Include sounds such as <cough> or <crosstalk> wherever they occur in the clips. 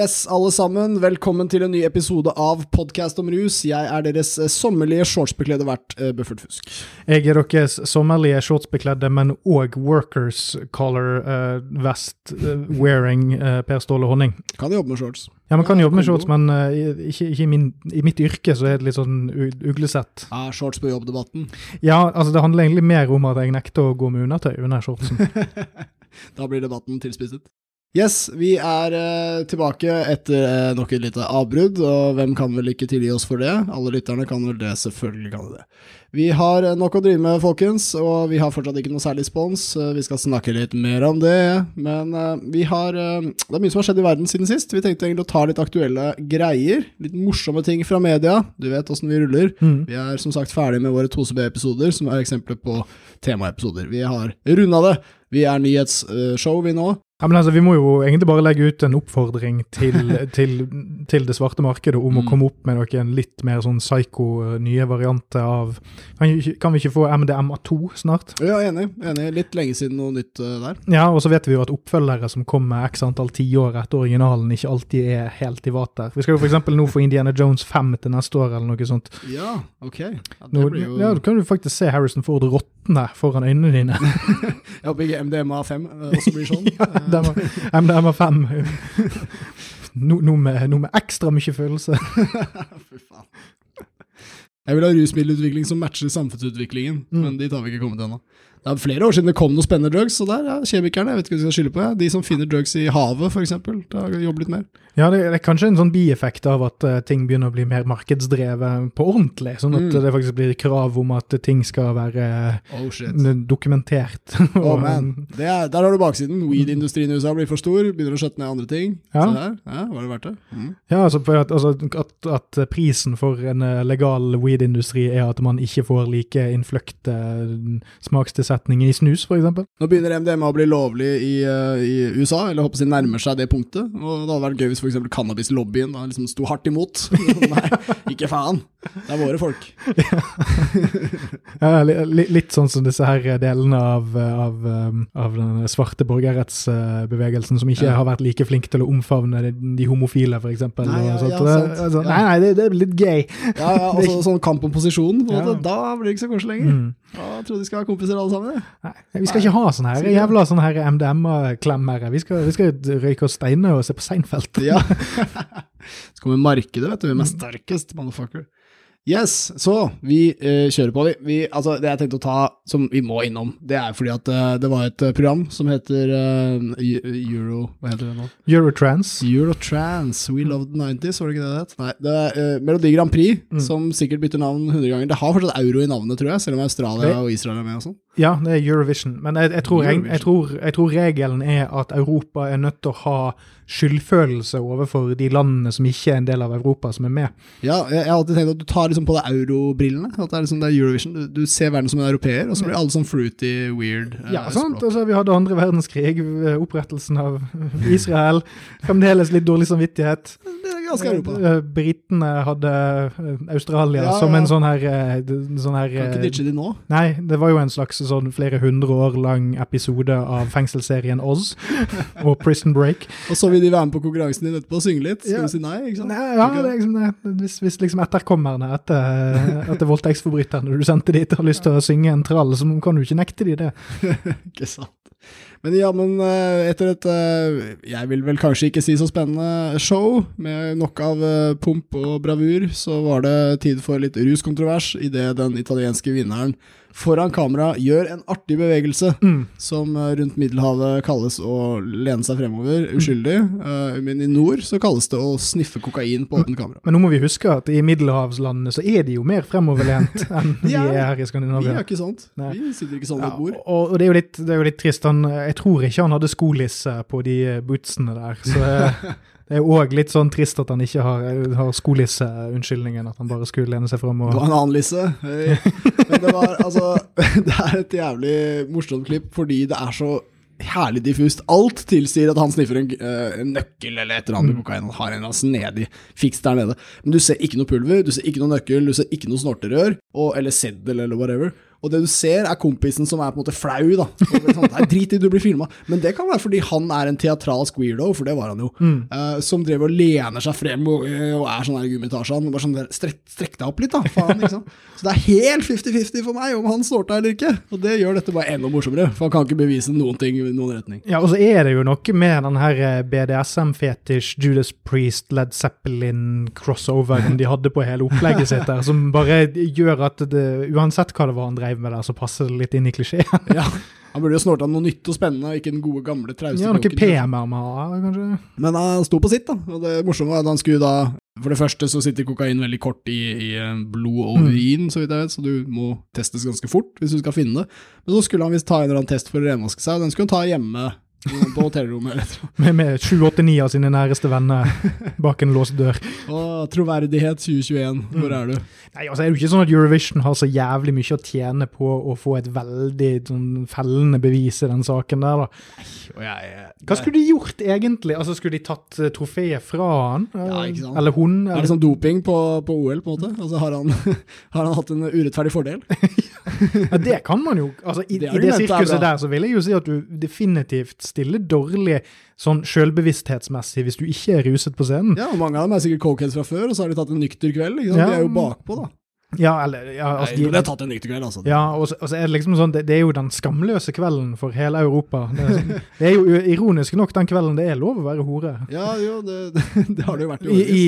Yes, alle sammen. Velkommen til en ny episode av Podkast om rus. Jeg er deres eh, sommerlige shortsbekledde vert, uh, Buffert Fusk. Jeg er deres sommerlige shortsbekledde, men òg workers color uh, vest uh, wearing uh, Per Ståle Honning. Kan jobbe med shorts. Ja, man kan jobbe med shorts, men ikke, ikke i, min, i, mitt yrke så er det litt sånn uglesett. Ja, shorts på jobb-debatten. Ja, altså det handler egentlig mer om at jeg nekter å gå med undertøy under shortsen. <laughs> da blir debatten tilspisset. Yes, vi er uh, tilbake etter uh, nok et lite avbrudd, og hvem kan vel ikke tilgi oss for det? Alle lytterne kan vel det, selvfølgelig kan de det. Vi har uh, nok å drive med, folkens, og vi har fortsatt ikke noe særlig spons. vi skal snakke litt mer om det, men vi har Det er mye som har skjedd i verden siden sist. Vi tenkte egentlig å ta litt aktuelle greier, litt morsomme ting fra media. Du vet åssen vi ruller. Mm. Vi er som sagt ferdig med våre 2CB-episoder, som er eksempler på temaepisoder. Vi har runda det. Vi er nyhetsshow, vi nå. Ja, men altså, Vi må jo egentlig bare legge ut en oppfordring til, <laughs> til, til det svarte markedet om mm. å komme opp med noen litt mer sånn psycho eh, nye varianter av Kan, kan vi ikke få MDMA2 snart? Ja, enig. enig. Litt lenge siden noe nytt uh, der. Ja, og så vet vi jo at oppfølgere som kommer x antall tiår etter originalen, ikke alltid er helt i vater. Vi skal jo f.eks. nå få Indiana Jones 5 til neste år, eller noe sånt. Ja, ok. Ja, nå, jo... ja, Da kan du faktisk se Harrison Ford råtne foran øynene dine. <laughs> Håper ikke MDMA5 også blir sånn. <laughs> ja, MDMA5. <laughs> Noe no med, no med, ekstra mye følelse. <laughs> Fy faen. Jeg vil ha rusmiddelutvikling som matcher samfunnsutviklingen, mm. men dit har vi ikke kommet ennå. Det er flere år siden det kom noen spennende drugs, så der, ja, kjemikerne, jeg vet ikke hva de skal skylde på. Ja. De som finner drugs i havet, f.eks. jobbet litt mer. Ja, det, er kanskje en sånn bieffekt av at uh, ting begynner å bli mer markedsdrevet på ordentlig. Sånn at mm. det faktisk blir krav om at ting skal være oh, dokumentert. <laughs> oh, man. Er, der har du baksiden. Weed-industrien i USA blir for stor, begynner å skjøtte ned andre ting. Ja. Se her. Ja, var det verdt det? Mm. Ja, altså, at, altså at, at, prisen for en eh, legal weed-industri er at man ikke får like innfløkte smakstilsetninger omsetning i snus, f.eks. Nå begynner MDMA å bli lovlig i, uh, i USA, eller håper jeg nærmer seg det punktet. Og Det hadde vært gøy hvis f.eks. cannabislobbyen liksom sto hardt imot. <laughs> Nei, ikke faen! Det er våre folk. <laughs> ja, litt sånn som disse her delene av, av, um, av den svarte borgerrettsbevegelsen som ikke ja. har vært like flinke til å omfavne de, de homofile, f.eks. Nei, ja, ja, altså, nei, nei, det, det, er litt gøy. Ja, ja, altså, <laughs> sånn kamp om posisjon. Da blir det ikke så koselig lenger. Mm. Jeg trodde de skal ha kompiser alle sammen. Nei, vi skal ikke ha sånne her jævla sånne her MDMA-klemmer. Vi, vi, skal røyke oss steiner og se på Seinfeld. ja. <laughs> Så kommer markedet, vet du. Vi er sterkest, motherfucker? Yes, så vi eh, kjører på. Vi, vi, altså, det jeg tenkte å ta, som vi må innom, det er fordi at uh, det var et uh, program som heter Euro Hva heter det nå? Eurotrans. Eurotrans. We Love the 90s, var det ikke det det het? Nei, det er Melodi Grand Prix, mm. som sikkert bytter navn 100 ganger. Det har fortsatt euro i navnet, tror jeg, selv om Australia og Israel er med og sånn. Ja, det er Eurovision. Men jeg, jeg, tror, jeg, jeg, tror, jeg, tror, regelen er at Europa er nødt til å ha skyldfølelse overfor de landene som ikke er en del av Europa, som er med. Ja, jeg, har alltid tenkt at du tar liksom på deg eurobrillene. At det er, liksom, det er Eurovision. Du, du, ser verden som en europeer, og så blir alle sånn fruity, weird. Eh, ja, sant. Altså, vi hadde andre verdenskrig, eh, opprettelsen av <laughs> Israel. Fremdeles litt dårlig samvittighet. Ganske Europa. Eh, britene hadde eh, Australia ja, som en sånn her, sånn her Kan ikke ditche de nå? Nei, det var jo en slags sånn flere hundre år lang episode av fengselsserien Oz <laughs> og Prison Break. og så vil de være med på konkurransen din etterpå og synge litt? Skal ja. du si nei? ikke sant? Nei, ja, det liksom det. Hvis, hvis liksom etterkommerne etter, etter voldtektsforbryterne du sendte dit, har lyst til å synge en trall, så kan du ikke nekte de det. <laughs> ikke sant. Men ja, men eh, etter et eh, jeg vil vel kanskje ikke si så spennende show, med nok av eh, pump og bravur, så var det tid for litt ruskontrovers idet den italienske vinneren foran kamera gjør en artig bevegelse mm. som eh, rundt Middelhavet kalles å lene seg fremover, mm. uskyldig. Uh, men i nord så kalles det å sniffe kokain på åpent kamera. Men nå må vi huske at i middelhavslandene så er de jo mer fremoverlent <laughs> enn vi er her i Skandinavia. Vi er ikke sånt. Nei. Vi sitter ikke sånn ved ja, bord. Og, og det, er litt, det, er jo litt, trist. Han, jeg tror ikke han hadde skolisse på de bootsene der. så... <laughs> Det er òg litt sånn trist at han ikke har, har skolisse-unnskyldningen, at han bare skulle lene seg fram og Det var en annen lisse. Men det var altså <laughs> Det er et jævlig morsomt klipp fordi det er så herlig diffust. Alt tilsier at han sniffer en, uh, en nøkkel eller et eller annet med mm. kokain. Han har en eller annen snedig fiks der nede. Men du ser ikke noe pulver, du ser ikke noe nøkkel, du ser ikke noe snorterør, og, eller seddel eller whatever. Og det du ser, er kompisen som er på en måte flau, da. Sånn, Nei, drit i du blir filma. Men det kan være fordi han er en teatralsk weirdo, for det var han jo. Mm. Uh, som driver og lener seg frem og, og er sånn her gummitasjen. Bare sånn der, strekk, strekk, deg opp litt, da. Faen, Liksom. Så det er helt 50-50 for meg om han snorta eller ikke. Og det gjør dette bare enda morsommere, for han kan ikke bevise noen ting i noen retning. Ja, og så er det jo noe med den her eh, BDSM-fetisj, Judas Priest, Led Zeppelin-crossoveren de hadde på hele opplegget sitt der, som bare gjør at det, uansett hva det var han drev med der, så passer det litt inn i klisjeen. ja. Han burde jo snorta noe nytt og spennende, ikke den gode, gamle trauste Ja, noe PMMA, kanskje. Men han sto på sitt, da. Og det morsomme var at han skulle da For det første så sitter kokain veldig kort i, i eh, blod og vin, urin, mm. så vidt jeg vet, så du må testes ganske fort hvis du skal finne det. Men så skulle han visst ta en eller annen test for å renvaske seg, og den skulle han ta hjemme på hotellrommet. med med 7-8-9 av sine næreste venner bak en låst dør. Å, troverdighet 2021, hvor er du? Nei, altså er det ikke sånn at Eurovision har så jævlig mye å tjene på å få et veldig sånn, fellende bevis i den saken der, da. Hva skulle de gjort egentlig? Altså Skulle de tatt uh, trofeet fra han? Ja, ikke sant? Eller hun? Eller? Er det sånn doping på, på, OL, på en måte? Altså Har han, <laughs> har han hatt en urettferdig fordel? ja, det kan man jo. Altså I det, i det sirkuset der så vil jeg jo si at du definitivt stiller dårlig sånn sjølbevissthetsmessig hvis du ikke er ruset på scenen. Ja, og mange av dem er sikkert cokeheads fra før, og så har de tatt en nykter kveld. Ja. De er jo bakpå, da. Ja, eller ja, altså, Nei, de, har tatt en riktig kveld, altså. Ja, og så, og så, er det liksom sånn, det, det, er jo den skamløse kvelden for hele Europa. Det er, sånn, <laughs> det er, jo ironisk nok den kvelden det er lov å være hore. Ja, jo, det, det <laughs> har det jo vært i I, i,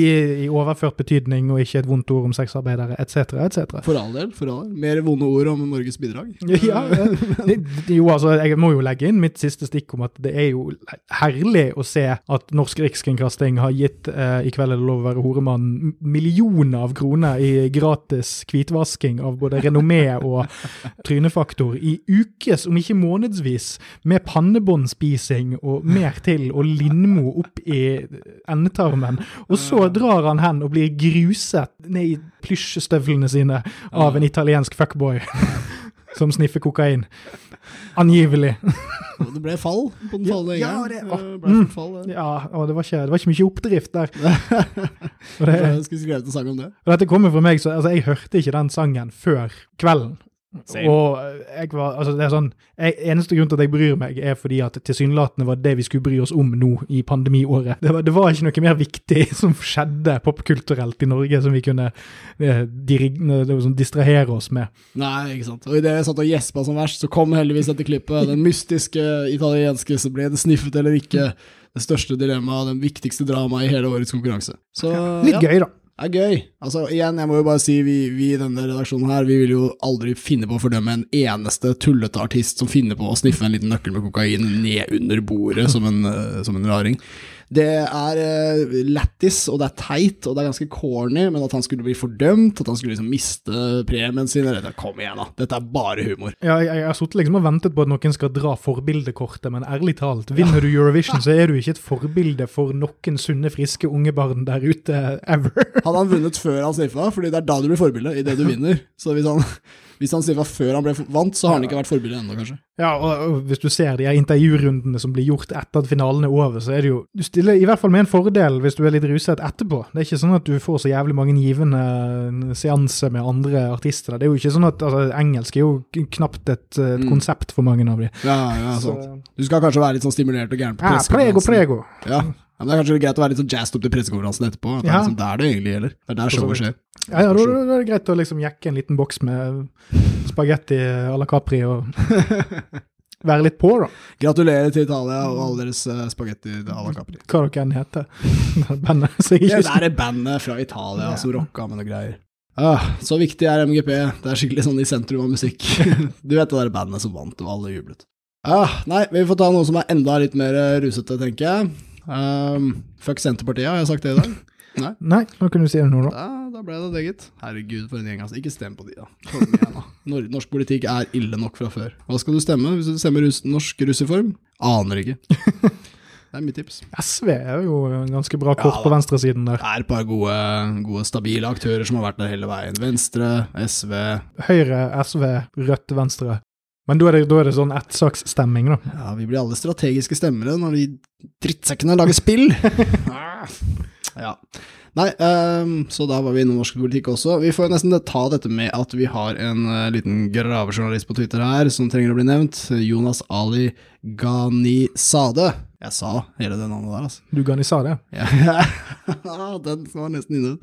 I, overført betydning, og ikke et vondt ord om sexarbeidere, etc., etc. For all del. for all del. Mer vonde ord om Norges bidrag. <laughs> Ja, jo, altså, jeg må jo legge inn mitt siste stikk om at det er jo herlig å se at Norsk Rikskringkasting har gitt eh, I kveld er det lov å være horemann millioner av kroner i gratis hvitvasking av både renommé og trynefaktor i ukes, om ikke månedsvis, med pannebåndspising og mer til, og Lindmo opp i endetarmen. Og så drar han hen og blir gruset ned i plysjstøvlene sine av en italiensk fuckboy som sniffer kokain. Angivelig. det ble fall på den fallende ja, ja, det, mm, fall, ja. ja det var, ikke, det var ikke mye oppdrift der. <laughs> det, jeg skulle skrevet en sang om det. Og dette kommer fra meg, så altså, jeg hørte ikke den sangen før kvelden. Same. Og jeg var, altså det er sånn, jeg, Eneste grunn til at jeg bryr meg, er fordi at tilsynelatende var det vi skulle bry oss om nå i pandemiåret. Det var, det var ikke noe mer viktig <laughs> som skjedde popkulturelt i Norge som vi kunne eh, dirig, sånn, distrahere oss med. Nei, ikke sant. Og idet jeg satt og gjespa som verst, så kom heldigvis dette klippet. Den mystiske italienske som ble det sniffet eller ikke. Det største dilemmaet, den viktigste dramaet i hele årets konkurranse. Så, Litt ja. gøy, da er gøy. Altså, igjen, jeg må jo bare si, vi, vi, i denne redaksjonen her, vi vil jo aldri finne på å fordømme en eneste tullete artist som finner på å sniffe en liten nøkkel med kokain ned under bordet som en, uh, som en raring. Det er uh, lættis, og det er teit, og det er ganske corny, men at han skulle bli fordømt, at han skulle liksom miste premien sin dette, Kom igjen, da. Dette er bare humor. Ja, jeg, jeg har sittet liksom og ventet på at noen skal dra forbildekortet, men ærlig talt, vinner du Eurovision, så er du ikke et forbilde for noen sunne, friske unge barn der ute ever. Hadde han vunnet før han sniffa, fordi det er da du blir forbilde, idet du <laughs> vinner. Så hvis han hvis han sier det var før han ble vant, så har han ikke vært forbilde ennå, kanskje. Ja, og, hvis du ser de intervjurundene som blir gjort etter at finalen er over, så er det jo Du stiller i hvert fall med en fordel hvis du er litt ruset etterpå. Det er ikke sånn at du får så jævlig mange givende seanser med andre artister. Det er jo ikke sånn at altså, Engelsk er jo knapt et, et mm. konsept for mange av de. Ja, ja, sant. Du skal kanskje være litt sånn stimulert og gæren på ja, prego, prego. Ja, men det er kanskje greit å være litt sånn jazzed opp til pressekonferansen etterpå. At ja. Det er liksom der det egentlig gjelder. Det er der showet skjer. Ja, ja, da, er det greit å liksom jekke en liten boks med spagetti à la Capri og <laughs> være litt på, da. Gratulerer til Italia og alle deres uh, spagetti à la Capri. Hva dere enn heter. <laughs> bandet. Så jeg ikke... Det er bandet fra Italia ja. som rocka med noe greier. Ah, så viktig er MGP. Det er skikkelig sånn i sentrum av musikk. <laughs> du vet det der bandet som vant, og alle jublet. Ah, nei, vi får ta noe som er enda litt mer rusete, tenker jeg. Um, fuck Senterpartiet, har jeg sagt det i dag? Nei, Nei nå kunne du si det nå, da. Da, da ble det det, gitt. Herregud, for en gjeng. altså. Ikke stem på de, da. Igjen, da. Norsk politikk er ille nok fra før. Hva skal du stemme hvis du stemmer rus norsk russeform? Aner ikke. Det er mitt tips. SV er jo ganske bra kort ja, på venstresiden der. Det er et par gode, gode, stabile aktører som har vært der hele veien. Venstre, SV Høyre, SV, Rødt, Venstre. Men da er det, da er det sånn ettsaksstemming, da. Ja, vi blir alle strategiske stemmere når de drittsekkene lager spill. <laughs> Ja. Nei, um, så da var vi innom norsk politikk også. Vi får nesten ta dette med at vi har en uh, liten gravejournalist på Twitter her som trenger å bli nevnt. Jonas Ali Ghanizade. Jeg sa hele det navnet der, altså. Du Ghanizade? <laughs> Ja, den var nesten inne.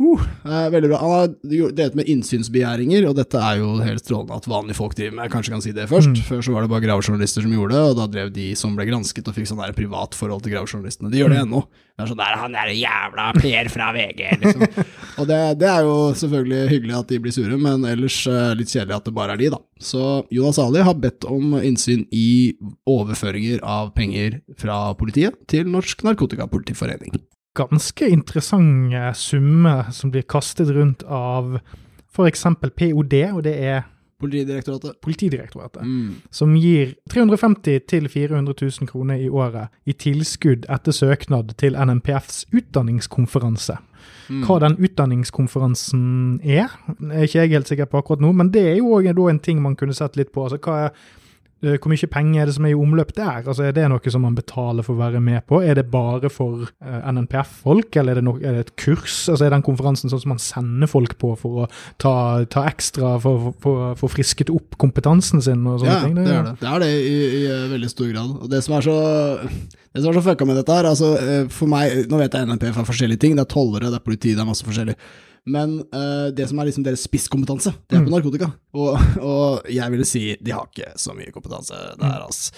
Uh, veldig bra. Han har delt med innsynsbegjæringer, og dette er jo helt strålende at vanlige folk driver med. Jeg kanskje kan si det først. Mm. Før så var det bare gravejournalister som gjorde det, og da drev de som ble gransket og fikk sånn der privat forhold til gravejournalistene. De gjør det mm. ennå. Det er sånn der, han er jævla Per fra VG, liksom. <laughs> og det, det, er jo selvfølgelig hyggelig at de blir sure, men ellers uh, litt kjedelig at det bare er de, da. Så Jonas Ali har bedt om innsyn i overføringer av penger fra politiet til Norsk Narkotikapolitiforening ganske interessante summer som blir kastet rundt av f.eks. POD, og det er Politidirektoratet. Politidirektoratet mm. Som gir 350 000-400 000 kroner i året i tilskudd etter søknad til NMPFs utdanningskonferanse. Mm. Hva den utdanningskonferansen er, er ikke jeg helt sikker på akkurat nå, men det er jo òg en ting man kunne sett litt på. altså hva er hvor mye penger er det som er i omløp der? Altså, Er det noe som man betaler for å være med på? Er det bare for uh, eh, NNPF-folk, eller er det, no er det, et kurs? Altså, Er den konferansen sånn som man sender folk på for å ta, ta ekstra, for å få frisket opp kompetansen sin? og sånne ja, ting? Det, det er det. Det er det i, i, i veldig stor grad. Og det som er så det som er så fucka med dette her, altså for meg, Nå vet jeg NNPF er forskjellige ting, det er tollere, det er politi, det er masse forskjellig. Men uh, det som er liksom deres spisskompetanse, det er på mm. narkotika. Og, og, jeg ville si de har ikke så mye kompetanse der, altså.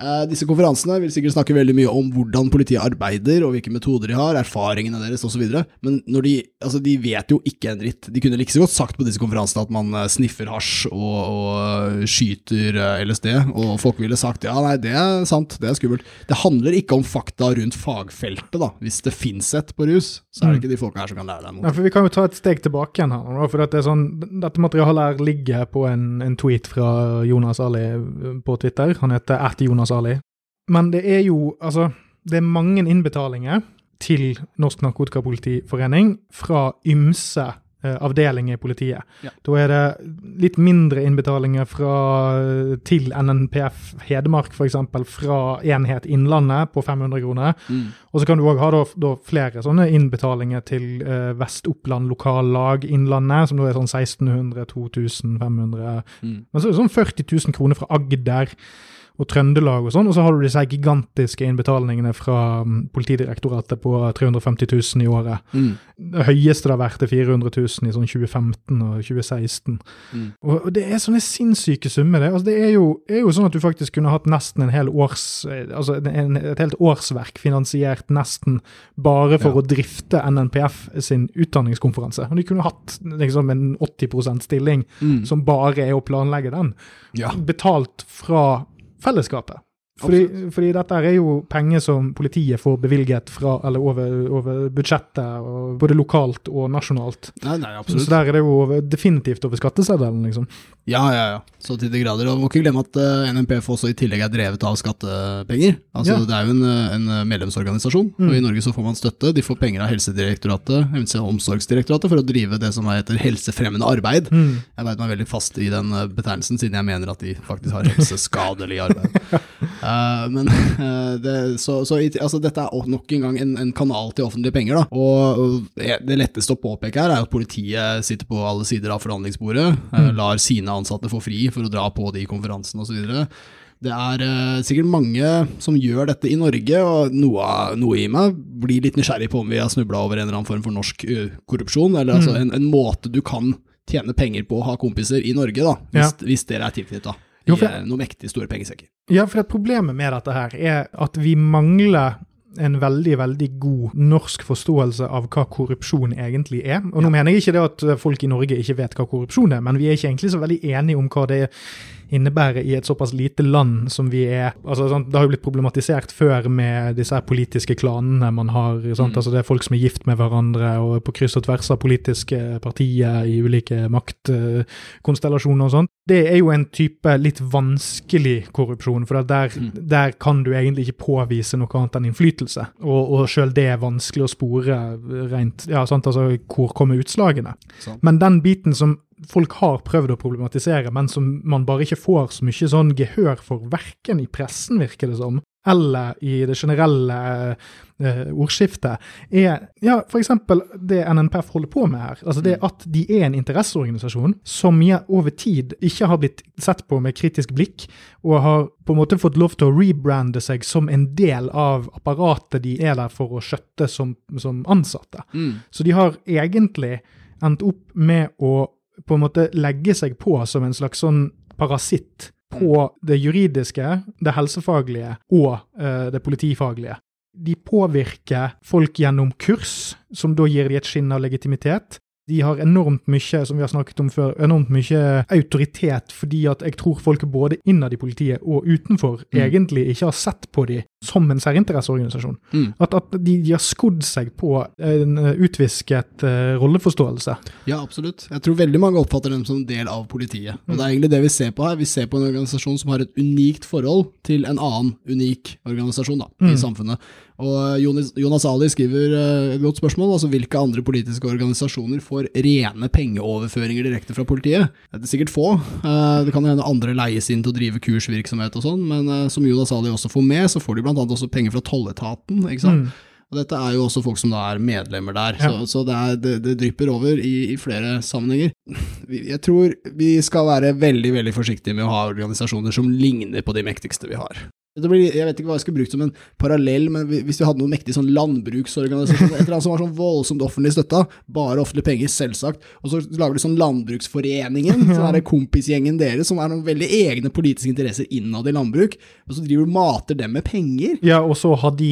Uh, disse konferansene vil sikkert snakke veldig mye om hvordan politiet arbeider, og hvilke metoder de har, erfaringene deres osv. Men når de, altså de vet jo ikke en dritt. De kunne like så godt sagt på disse konferansene at man uh, sniffer hasj og, og skyter LSD, og folk ville sagt ja, nei, det er sant, det er skummelt. Det handler ikke om fakta rundt fagfeltet, da. Hvis det fins et på rus, så er det mm. ikke de folka her som kan lære deg noe. Ja, for vi kan jo ta et steg tilbake igjen her. for det sånn, Dette materialet her ligger på en, en, tweet fra Jonas Ali på Twitter. Han heter at Jonas Ali. Men det er jo altså, det er mange innbetalinger til Norsk Narkotikapolitiforening fra ymse avdelinger i politiet. Ja. Da er det litt mindre innbetalinger fra, til NNPF Hedmark f.eks. fra Enhet Innlandet på 500 kroner. Mm. Og så kan du òg ha da, da, flere sånne innbetalinger til uh, Vest-Oppland lokallag Innlandet, som da er sånn 1600-2500. Mm. Men så er det sånn 40 000 kroner fra Agder og Trøndelag og sånn. Og så har du disse gigantiske innbetalingene fra um, Politidirektoratet på 350 000 i året. Mm. Det høyeste det har vært, er 400 000 i sånn 2015 og 2016. Mm. Og, og, det er sånne sinnssyke summer. Det, altså, det er, jo, er, jo, sånn at du faktisk kunne hatt nesten en hel års eh, Altså en, et helt årsverk finansiert nesten bare for ja. å drifte NNPF sin utdanningskonferanse. Og de kunne hatt liksom en 80% stilling mm. som bare er å planlegge den. Ja. Betalt fra fellesskapet. Fordi, fordi, dette er jo penger som politiet får bevilget fra, eller over, over budsjettet, både lokalt og nasjonalt. Nei, nei, absolutt. Så der er det jo over, definitivt over skatteseddelen, liksom. Ja, ja, ja. Så til de grader. Og må ikke glemme at uh, eh, NMPF også i tillegg er drevet av skattepenger. Altså, ja. Det er jo en, eh, en eh, medlemsorganisasjon, mm. og i Norge så får man støtte. De får penger av Helsedirektoratet, Helse- og omsorgsdirektoratet, for å drive det som heter helsefremmende arbeid. Mm. Jeg veit meg veldig fast i den betegnelsen, siden jeg mener at de faktisk har helseskadelig arbeid. <laughs> uh, men uh, det, så, så altså, dette er nok en gang en, en kanal til offentlige penger, da. Og, og det letteste å påpeke her er at politiet sitter på alle sider av forhandlingsbordet, mm. lar sine ansatte få fri for å dra på de konferansene osv. Det er uh, sikkert mange som gjør dette i Norge, og noe, noe, i meg blir litt nysgjerrig på om vi har snubla over en eller annen form for norsk uh, korrupsjon, eller altså, mm. altså en, en, måte du kan tjene penger på å ha kompiser i Norge, da, hvis, ja. hvis dere er tilknytta. I for, noen mektig store pengesekker. Ja, for problemet med dette her er at vi mangler en veldig veldig god norsk forståelse av hva korrupsjon egentlig er. Og Nå ja. mener jeg ikke det at folk i Norge ikke vet hva korrupsjon er, men vi er ikke egentlig så veldig enige om hva det er innebærer i et såpass lite land som vi er. Altså, sånn, det har jo blitt problematisert før med disse her politiske klanene man har. Mm. Altså, det er folk som er gift med hverandre og på kryss og tvers av politiske partier i ulike maktkonstellasjoner og sånn. Det er jo en type litt vanskelig korrupsjon, for der, mm. der kan du egentlig ikke påvise noe annet enn innflytelse. Og, og sjøl det er vanskelig å spore rent ja, sant? Altså, Hvor kommer utslagene? Sånn. Men den biten som folk har prøvd å problematisere, men som man bare ikke får så mye sånn gehør for, verken i pressen, virker det som, eller i det generelle eh, ordskiftet, er ja, f.eks. det NNPF holder på med her. Altså det mm. at de er en interesseorganisasjon som ja, over tid ikke har blitt sett på med kritisk blikk, og har på en måte fått lov til å rebrande seg som en del av apparatet de er der for å skjøtte som, som ansatte. Mm. Så de har egentlig endt opp med å på en måte legge seg på som en slags sånn parasitt på det juridiske, det helsefaglige og uh, det politifaglige. De påvirker folk gjennom kurs, som da gir de et skinn av legitimitet. De har enormt mye, som vi har snakket om før, enormt mye autoritet, fordi at jeg tror folk både innad i politiet og utenfor mm. egentlig ikke har sett på dem som en særinteresseorganisasjon. Mm. At, at de, de, har skodd seg på en utvisket uh, rolleforståelse. Ja, absolutt. Jeg tror veldig mange oppfatter dem som en del av politiet. Og mm. det er egentlig det vi ser på her. Vi ser på en organisasjon som har et unikt forhold til en annen unik organisasjon da, i mm. samfunnet. Og Jonas, Jonas Ali skriver uh, et godt spørsmål. altså Hvilke andre politiske organisasjoner får rene pengeoverføringer direkte fra politiet? Det er sikkert få. Uh, det kan hende andre leies inn til å drive kursvirksomhet og sånn, men uh, som Jonas Ali også får med, så får de bl.a. også penger fra tolletaten. ikke sant? Mm. Og dette er jo også folk som da er medlemmer der, ja. så, så det, er, det, det, drypper over i, i, flere sammenhenger. Jeg tror vi skal være veldig veldig forsiktige med å ha organisasjoner som ligner på de mektigste vi har. Blir, jeg vet ikke hva jeg skulle brukt som en parallell, men hvis vi hadde noen mektig sånn landbruksorganisasjon, et eller annet som var sånn voldsomt offentlig støtta, bare offentlige penger, selvsagt, og så lager du sånn Landbruksforeningen, <laughs> ja. det kompisgjengen deres, som er noen veldig egne politiske interesser innad i landbruk, og så driver du mater dem med penger. Ja, og så har de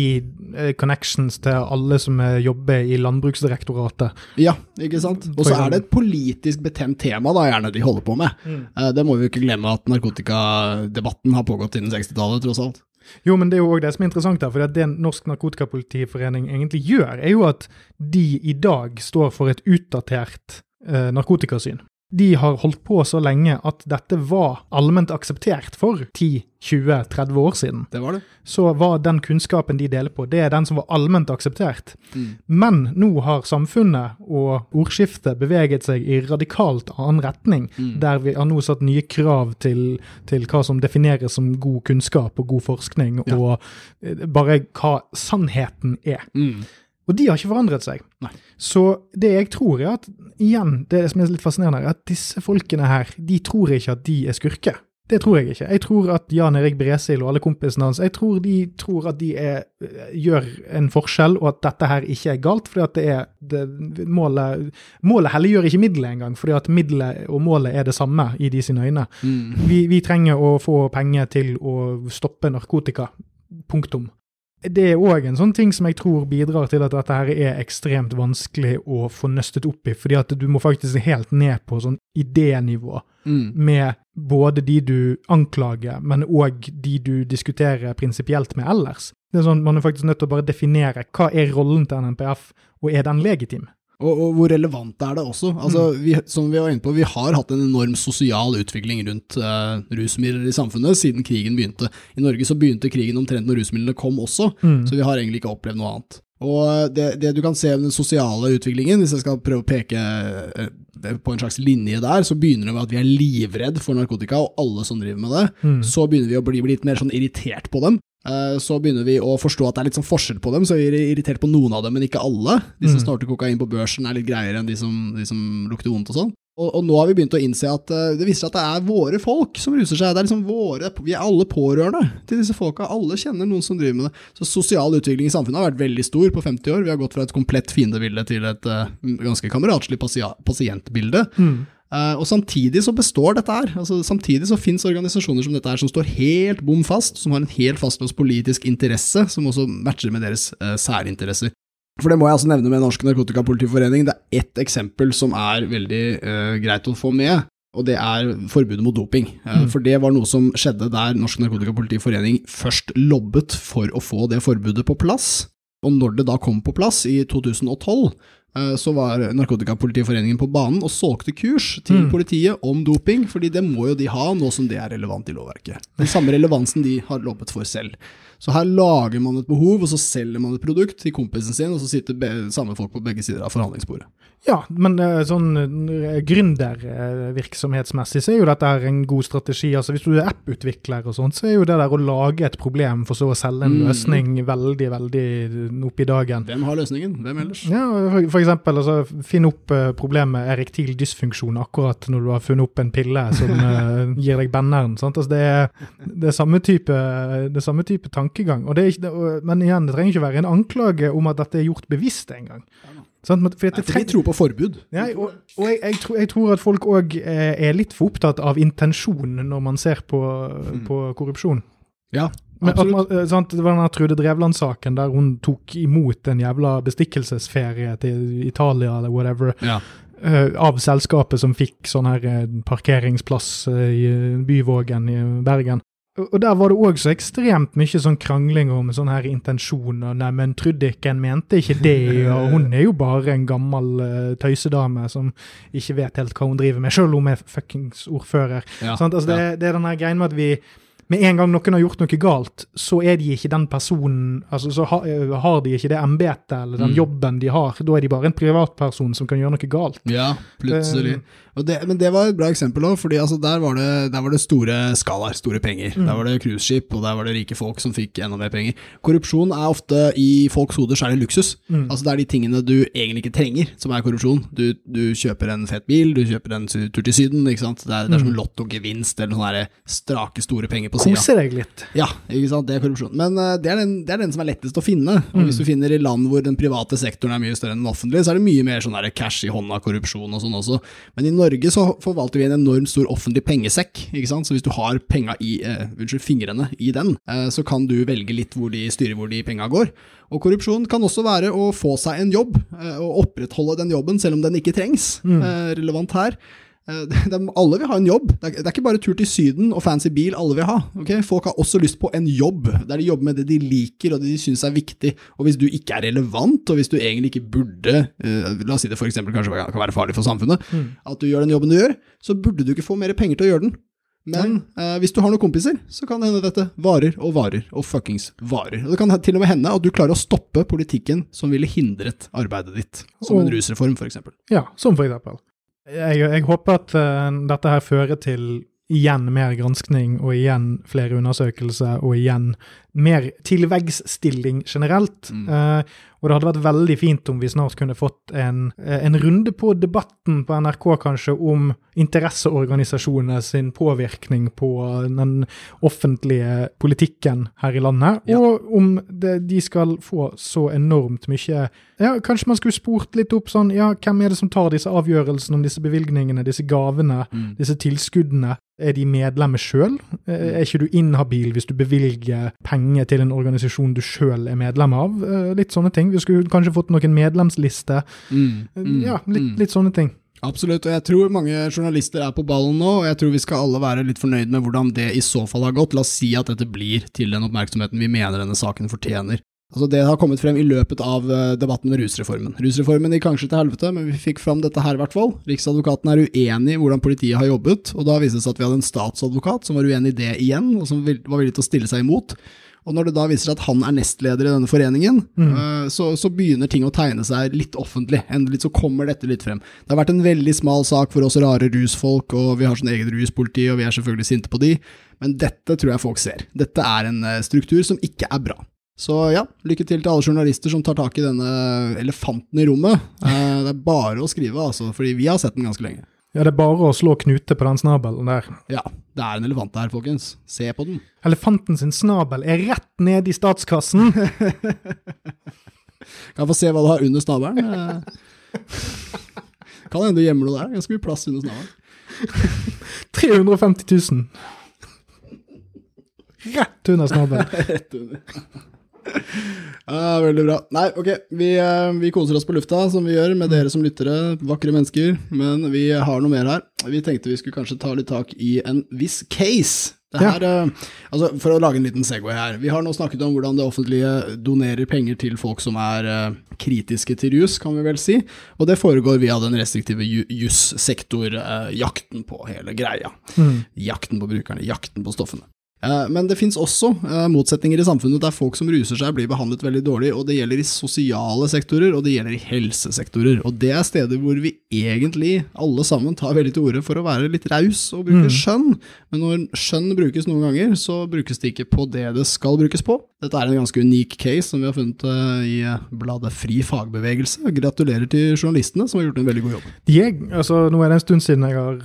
eh, connections til alle som jobber i Landbruksdirektoratet. Ja, ikke sant. Og så er det et politisk betent tema, da, gjerne, de holder på med. Mm. Eh, det må vi jo ikke glemme at narkotikadebatten har pågått siden 60-tallet, tross alt. Jo, men det er jo òg det som er interessant her. For det Norsk Narkotikapolitiforening egentlig gjør, er jo at de i dag står for et utdatert eh, narkotikasyn de har holdt på så lenge at dette var allment akseptert for 10-20-30 år siden. Det var det. Så var den kunnskapen de deler på, det er den som var allment akseptert. Mm. Men nå har samfunnet og ordskiftet beveget seg i radikalt annen retning, mm. der vi har nå satt nye krav til, til, hva som defineres som god kunnskap og god forskning, ja. og eh, bare hva sannheten er. Mm. Og de har ikke forandret seg. Nei. Så det jeg tror, er at igjen, det som er litt fascinerende, er at disse folkene her, de tror ikke at de er skurker. Det tror jeg ikke. Jeg tror at Jan Erik Bresil og alle kompisene hans jeg tror de tror at de er, gjør en forskjell, og at dette her ikke er galt. fordi at det er det, målet Målet helliggjør ikke middelet engang, fordi at middelet og målet er det samme i de sine øyne. Mm. Vi, vi trenger å få penger til å stoppe narkotika. Punktum det er òg en sånn ting som jeg tror bidrar til at dette her er ekstremt vanskelig å få nøstet opp i, fordi at du må faktisk helt ned på sånn idénivå mm. med både de du anklager, men òg de du diskuterer prinsipielt med ellers. Det er sånn, Man er faktisk nødt til å bare definere hva er rollen til NNPF, og er den legitim? Og, og, hvor relevant er det også? Altså, mm. vi, som vi var inne på, vi har hatt en enorm sosial utvikling rundt eh, rusmidler i samfunnet siden krigen begynte. I Norge så begynte krigen omtrent når rusmidlene kom også, mm. så vi har egentlig ikke opplevd noe annet. Og det, det, du kan se med den sosiale utviklingen, hvis jeg skal prøve å peke eh, på en slags linje der, så begynner det med at vi er livredd for narkotika, og alle som driver med det. Mm. Så begynner vi å bli litt mer sånn irritert på dem. Eh, så begynner vi å forstå at det er litt sånn forskjell på dem, så vi er irritert på noen av dem, men ikke alle. De som mm. snorter kokain på børsen er litt greiere enn de som, de som lukter vondt og sånn. Og, og, nå har vi begynt å innse at uh, det viser at det er våre folk som ruser seg. Det er liksom våre, Vi er alle pårørende til disse folka. Alle kjenner noen som driver med det. Så sosial utvikling i samfunnet har vært veldig stor på 50 år. Vi har gått fra et komplett fiendebilde til et uh, ganske kameratslig pasientbilde. Mm. Uh, og samtidig så består dette her. Altså, samtidig så finnes organisasjoner som dette her som står helt bom fast, som har en helt fastlåst politisk interesse, som også matcher med deres uh, særinteresser. For det må jeg altså nevne med Norsk Narkotikapolitiforening. Det er ett eksempel som er veldig uh, greit å få med, og det er forbudet mot doping. Mm. For det var noe som skjedde der Norsk Narkotikapolitiforening først lobbet for å få det forbudet på plass. Og når det da kom på plass i 2012, uh, så var Narkotikapolitiforeningen på banen og solgte kurs til mm. politiet om doping, fordi det må jo de ha, nå som det er relevant i lovverket. Den samme relevansen de har lobbet for selv. Så her lager man et behov, og så selger man et produkt til kompisen sin, og så sitter samme folk på begge sider av forhandlingsbordet. Ja, men eh, sånn eh, gründervirksomhetsmessig så er jo dette en god strategi. Altså Hvis du er apputvikler og sånt, så er jo det der å lage et problem for så å selge en mm. løsning veldig, veldig opp i dagen. Hvem har løsningen? Hvem ellers? Ja, For, for eksempel, altså, finn opp problemet erektil dysfunksjon akkurat når du har funnet opp en pille som <laughs> gir deg benneren. Sant? Altså, det, er, det, er samme type, det er samme type tankegang. Ikke, men igjen, det trenger ikke være en anklage om at dette er gjort bevisst engang. Sånn, for for de tror på forbud. Ja, og, og jeg, jeg, tror, jeg, tror, at folk òg eh, er litt for opptatt av intensjonen når man ser på, mm. på korrupsjon. Ja, absolutt. Men, at, sant, det var den Trude Drevland-saken der hun tok imot en jævla bestikkelsesferie til Italia eller whatever. Ja. Uh, av selskapet som fikk sånn her parkeringsplass uh, i Byvågen i Bergen. Og der var det òg så ekstremt mye sånn krangling om sånne her intensjoner. Neimen, Trudikken mente ikke det, <laughs> og hun er jo bare en gammel uh, tøysedame som ikke vet helt hva hun driver med, sjøl om hun er fuckings ordfører. Ja, altså, det, ja. det, er den her greien med at vi med en gang noen har gjort noe galt, så er de ikke den personen altså Så har, eh, har de ikke det embetet eller den mm. jobben de har. Da er de bare en privatperson som kan gjøre noe galt. Ja, plutselig. Um, det, men det var et bra eksempel òg, for altså der, var det, der var det store skalaer, store penger. Mm. Der var det cruiseskip, og der var det rike folk som fikk enda mer penger. Korrupsjon er ofte i folks hoder særlig luksus. Mm. Altså Det er de tingene du egentlig ikke trenger, som er korrupsjon. Du, du kjøper en fet bil, du kjøper en tur til Syden. Det er, det er som mm. lottogevinst eller sånne strake, store penger på sida. Koser deg litt. Ja, ikke sant? det er korrupsjon. Men uh, det, er den, det, er den, som er lettest å finne. Og Hvis du mm. finner i land hvor den private sektoren er mye større enn den offentlige, så er det mye mer sånn cash i hånda-korrupsjon og sånn også. Men i Norge så forvalter vi en enormt stor offentlig pengesekk. ikke sant? Så hvis du har penga i, uh, unnskyld, fingrene i den, uh, så kan du velge litt hvor de styrer hvor de penga går. Og korrupsjon kan også være å få seg en jobb, og opprettholde den jobben selv om den ikke trengs. Mm. relevant her. Eh, <laughs> de, alle vil ha en jobb. Det er, det er, ikke bare tur til Syden og fancy bil alle vil ha. Okay? Folk har også lyst på en jobb, der de jobber med det de liker og det de syns er viktig. Og hvis du ikke er relevant, og hvis du egentlig ikke burde uh, La oss si det for eksempel kanskje kan være farlig for samfunnet, mm. at du gjør den jobben du gjør, så burde du ikke få mer penger til å gjøre den. Men uh, hvis du har noen kompiser, så kan det hende dette varer og varer og fuckings varer. Og det kan til og med hende at du klarer å stoppe politikken som ville hindret arbeidet ditt, som en rusreform for eksempel. Ja, som for eksempel. Jeg, jeg håper at uh, dette her fører til igjen mer granskning og igjen flere undersøkelser og igjen mer tilveggsstilling generelt. Mm. Uh, og det hadde vært veldig fint om vi snart kunne fått en, eh, en runde på debatten på NRK kanskje om interesseorganisasjonene sin påvirkning på den offentlige politikken her i landet, ja. og om det, de skal få så enormt mye ja, Kanskje man skulle spurt litt opp sånn ja, hvem er det som tar disse avgjørelsene om disse bevilgningene, disse gavene, mm. disse tilskuddene? Er de medlemmer sjøl? Er ikke du inhabil hvis du bevilger penger til en organisasjon du sjøl er medlem av? Eh, litt sånne ting. Vi skulle kanskje fått noen medlemsliste. Mm, mm, ja, litt, mm. litt, sånne ting. Absolutt, og jeg tror mange journalister er på ballen nå, og jeg tror vi skal alle være litt fornøyd med hvordan det i så fall har gått. La oss si at dette blir til den oppmerksomheten vi mener denne saken fortjener. Altså Det har kommet frem i løpet av eh, debatten med rusreformen. Rusreformen gikk kanskje til helvete, men vi fikk fram dette her i hvert fall. Riksadvokaten er uenig i hvordan politiet har jobbet, og da viste det seg at vi hadde en statsadvokat som var uenig i det igjen, og som var villig til å stille seg imot. Og når det da viser seg at han er nestleder i denne foreningen, mm. uh, så, så, begynner ting å tegne seg litt offentlig. Endelig så kommer dette litt frem. Det har vært en veldig smal sak for oss rare rusfolk, og vi har sånn eget ruspoliti, og vi er selvfølgelig sinte på de, men dette tror jeg folk ser. Dette er en uh, struktur som ikke er bra. Så ja, lykke til til alle journalister som tar tak i denne elefanten i rommet. Eh, det er bare å skrive, altså, fordi vi har sett den ganske lenge. Ja, det er bare å slå knute på den snabelen der. Ja, det er en elefant der, folkens. Se på den. Elefanten sin snabel er rett ned i statskassen. <laughs> kan jeg få se hva du har under snabelen? Eh, kan hende du gjemmer noe der. Ganske mye plass under snabelen. <laughs> 350 000. Rett under snabelen. <laughs> Rett under. Ja, veldig bra. Nei, ok, vi, eh, vi, koser oss på lufta, som vi gjør med dere som lyttere, vakre mennesker. Men vi har noe mer her. Vi tenkte vi skulle kanskje ta litt tak i en viss case. Her, ja. altså for å lage en liten Segway her. Vi har nå snakket om hvordan det offentlige donerer penger til folk som er kritiske til rus, kan vi vel si. Og det foregår via den restriktive jussektor-jakten på hele greia. Mm. Jakten på brukerne, jakten på stoffene. Eh, men det finnes også eh, motsetninger i samfunnet der folk som ruser seg, blir behandlet veldig dårlig. og Det gjelder i sosiale sektorer, og det gjelder i helsesektorer. og Det er steder hvor vi egentlig alle sammen tar veldig til orde for å være litt raus og bruke mm. skjønn. Men når skjønn brukes noen ganger, så brukes det ikke på det det skal brukes på. Dette er en ganske unik case som vi har funnet eh, i bladet Fri fagbevegelse. Gratulerer til journalistene som har gjort en veldig god jobb. Er, altså, nå er det en stund siden jeg har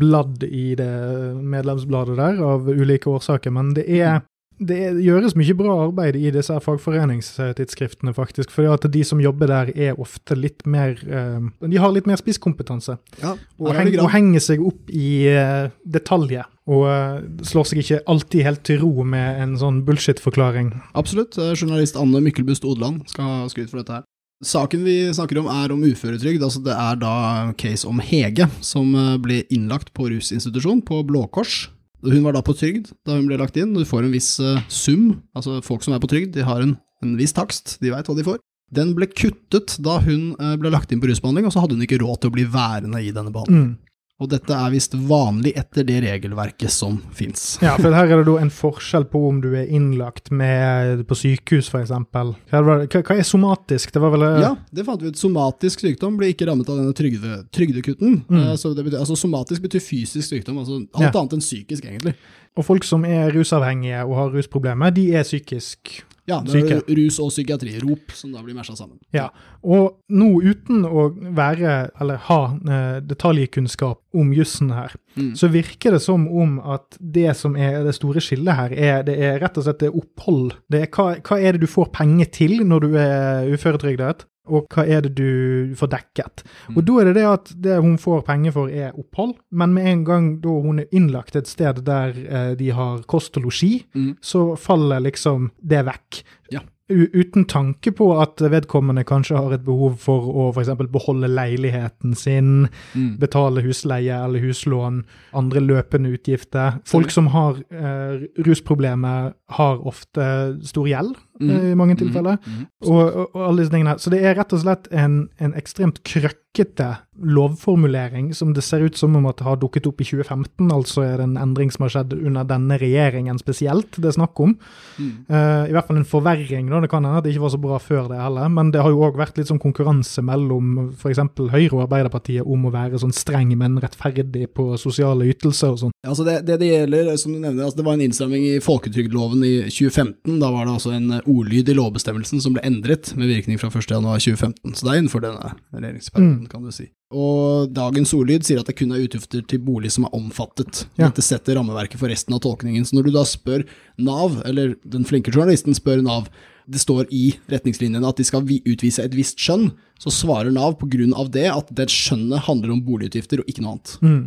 bladd i det medlemsbladet der, av ulike årsaker årsaker, men det er det gjøres mye bra arbeid i disse fagforeningstidsskriftene, faktisk. For at de som jobber der, er ofte litt mer uh, De har litt mer spisskompetanse. Ja, og, heng, og, henger seg opp i uh, detaljer. Og uh, slår seg ikke alltid helt til ro med en sånn bullshit-forklaring. Absolutt. Journalist Anne Mykkelbust Odland skal ha skryt for dette her. Saken vi snakker om er om uføretrygd. altså Det er da case om Hege, som ble innlagt på rusinstitusjon på Blå Kors hun var da på trygd da hun ble lagt inn. Du får en viss uh, sum. Altså Folk som er på trygd, de har en, en viss takst. De veit hva de får. Den ble kuttet da hun uh, ble lagt inn på rusbehandling, og så hadde hun ikke råd til å bli værende i denne behandlingen. Mm. Og dette er visst vanlig etter det regelverket som fins. Ja, for her er det da en forskjell på om du er innlagt med, på sykehus, f.eks. Hva, hva er somatisk? Det var vel Ja, det fant vi ut. Somatisk sykdom blir ikke rammet av denne trygde, trygdekutten. Mm. Uh, betyr, altså Somatisk betyr fysisk sykdom, altså alt ja. annet enn psykisk, egentlig. Og folk som er rusavhengige og har rusproblemer, de er psykisk ja, det er rus og psykiatri, ROP, som da blir mesja sammen. Ja, og nå uten å være, eller ha eh, detaljkunnskap om jussen her, mm. så virker det som om at det som er det store skillet her, er, det er rett og slett det opphold. Det er hva, hva er det du får penger til når du er uføretrygdet? og hva er det du får dekket. Mm. Og da er det det at det hun får penger for, er opphold, men med en gang da hun er innlagt et sted der eh, de har kost og losji, mm. så faller liksom det vekk. Ja uten tanke på at vedkommende kanskje har et behov for å f.eks. beholde leiligheten sin, mm. betale husleie eller huslån, andre løpende utgifter. Folk som har eh, rusproblemer, har ofte stor gjeld mm. Eh, i mange mm. tilfeller. Mm. Og, og, og, alle disse tingene. Så det er rett og slett en, en ekstremt krøkkete lovformulering som det ser ut som om at det har dukket opp i 2015, altså er det en endring som har skjedd under denne regjeringen spesielt, det er snakk om. Mm. Uh, I hvert fall en forverring, da. Det kan hende at det ikke var så bra før det heller, men det har jo òg vært litt sånn konkurranse mellom f.eks. Høyre og Arbeiderpartiet om å være sånn streng, men rettferdig på sosiale ytelser og sånn. Ja, altså det, det, det gjelder, som du nevner, altså det var en innstramming i folketrygdloven i 2015. Da var det altså en ordlyd i lovbestemmelsen som ble endret med virkning fra 1.1.2015. Så det er innenfor denne regjeringsperioden, mm. kan du si. Og dagens ordlyd sier at det kun er utgifter til bolig som er omfattet. Ja. Dette setter rammeverket for resten av tolkningen. Så når du da spør Nav, eller den flinke journalisten spør Nav, det står i retningslinjene at de skal utvise et visst skjønn, så svarer Nav på grunn av det at det skjønnet handler om boligutgifter og ikke noe annet. Mm.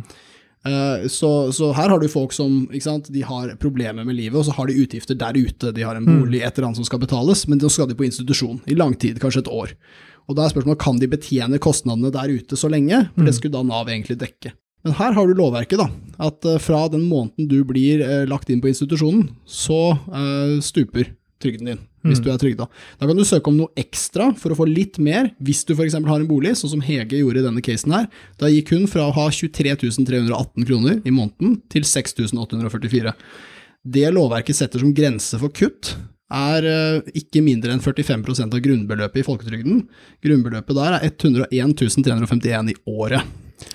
Uh, så, så, her har du folk som sant, de har problemer med livet, og så har de utgifter der ute. De har en bolig, mm. et eller annet som skal betales, men da skal de på institusjon i lang tid, kanskje et år. Og da er spørsmålet kan de betjene kostnadene der ute så lenge, for det mm. skulle da Nav egentlig dekke. Men her har du lovverket, da. At uh, fra den måneden du blir uh, lagt inn på institusjonen, så stuper trygden din, hvis mm. du er trygda. Da kan du søke om noe ekstra for å få litt mer, hvis du f.eks. har en bolig, sånn som Hege gjorde i denne casen her. Da gikk hun fra å ha 23 318 kroner i måneden til 6844. Det lovverket setter som grense for kutt, er eh, ikke mindre enn 45% av grunnbeløpet i folketrygden. Grunnbeløpet der er 101 351 i året.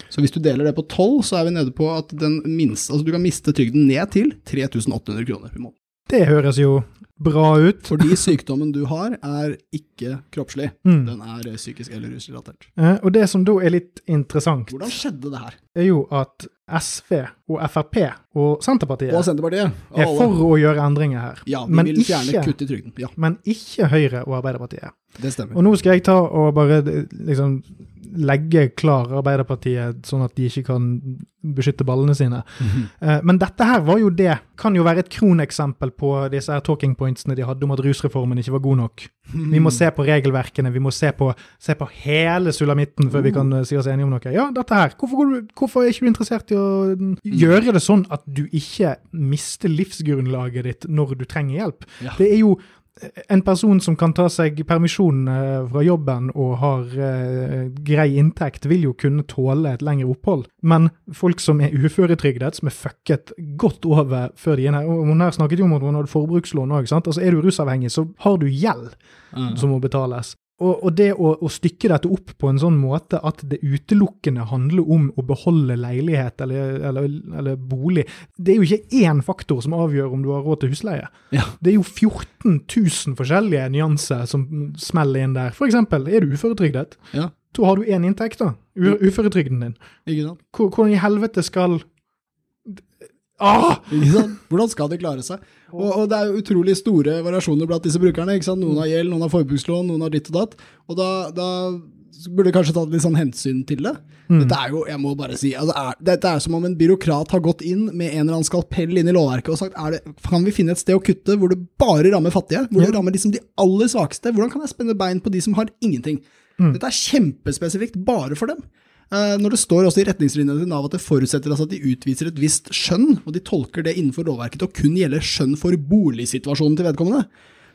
Så hvis du deler det på 12, så er vi nede på at minste, altså du kan miste trygden ned til 3800 kroner i måneden. Det høres jo bra ut. Fordi sykdommen du har, er ikke kroppslig. Mm. Den er psykisk eller rusrelatert. Eh, og det som da er litt interessant Hvordan skjedde det her? Er jo at SV og Frp og Senterpartiet, og Senterpartiet er for å gjøre endringer her. Ja, vi vil fjerne kutt i trygden. Ja. Men ikke Høyre og Arbeiderpartiet. Det stemmer. Og nå skal jeg ta og bare liksom legge klar Arbeiderpartiet, sånn at de ikke kan beskytte ballene sine. Mm -hmm. Men dette her var jo det, kan jo være et kroneksempel på disse her talking pointsene de hadde om at rusreformen ikke var god nok. Mm. Vi må se på regelverkene, vi må se på, se på hele sulamitten før vi kan uh, si oss enige om noe. Ja, dette her. Hvorfor, hvorfor, er ikke du interessert i å gjøre det sånn at du ikke mister livsgrunnlaget ditt når du trenger hjelp. Ja. Det er jo en person som kan ta seg permisjon eh, fra jobben og har uh, grei inntekt, vil jo kunne tåle et lengre opphold. Men folk som er uføretrygdet, som er fucket godt over før de er her Hun her snakket jo om at hun hadde forbrukslån òg. Altså, er du rusavhengig, så har du gjeld mm. som må betales. Og, og det å, å, stykke dette opp på en sånn måte at det utelukkende handler om å beholde leilighet eller, eller, eller bolig Det er jo ikke én faktor som avgjør om du har råd til husleie. Ja. Det er jo 14 000 forskjellige nyanser som smeller inn der. For eksempel, er du uføretrygdet? Ja. Så har du én inntekt, da. Uføretrygden din. Hvordan i helvete skal Ah! Hvordan skal de klare seg? Og, og, det er utrolig store variasjoner blant disse brukerne. Noen har gjeld, noen har forbrukslån, noen har ditt og datt. Og da, da burde kanskje tatt litt sånn hensyn til det. Mm. Dette er jo, jeg må bare si, altså er, dette er som om en byråkrat har gått inn med en eller annen skalpell inn i lovverket og sagt det, kan vi finne et sted å kutte hvor det bare rammer fattige? Hvor det rammer liksom de aller svakeste? Hvordan kan jeg spenne bein på de som har ingenting? Mm. Dette er kjempespesifikt bare for dem. Eh, når det står også i retningslinjene til Nav at det forutsetter altså at de utviser et visst skjønn, og de tolker det innenfor lovverket til å kun gjelde skjønn for boligsituasjonen til vedkommende,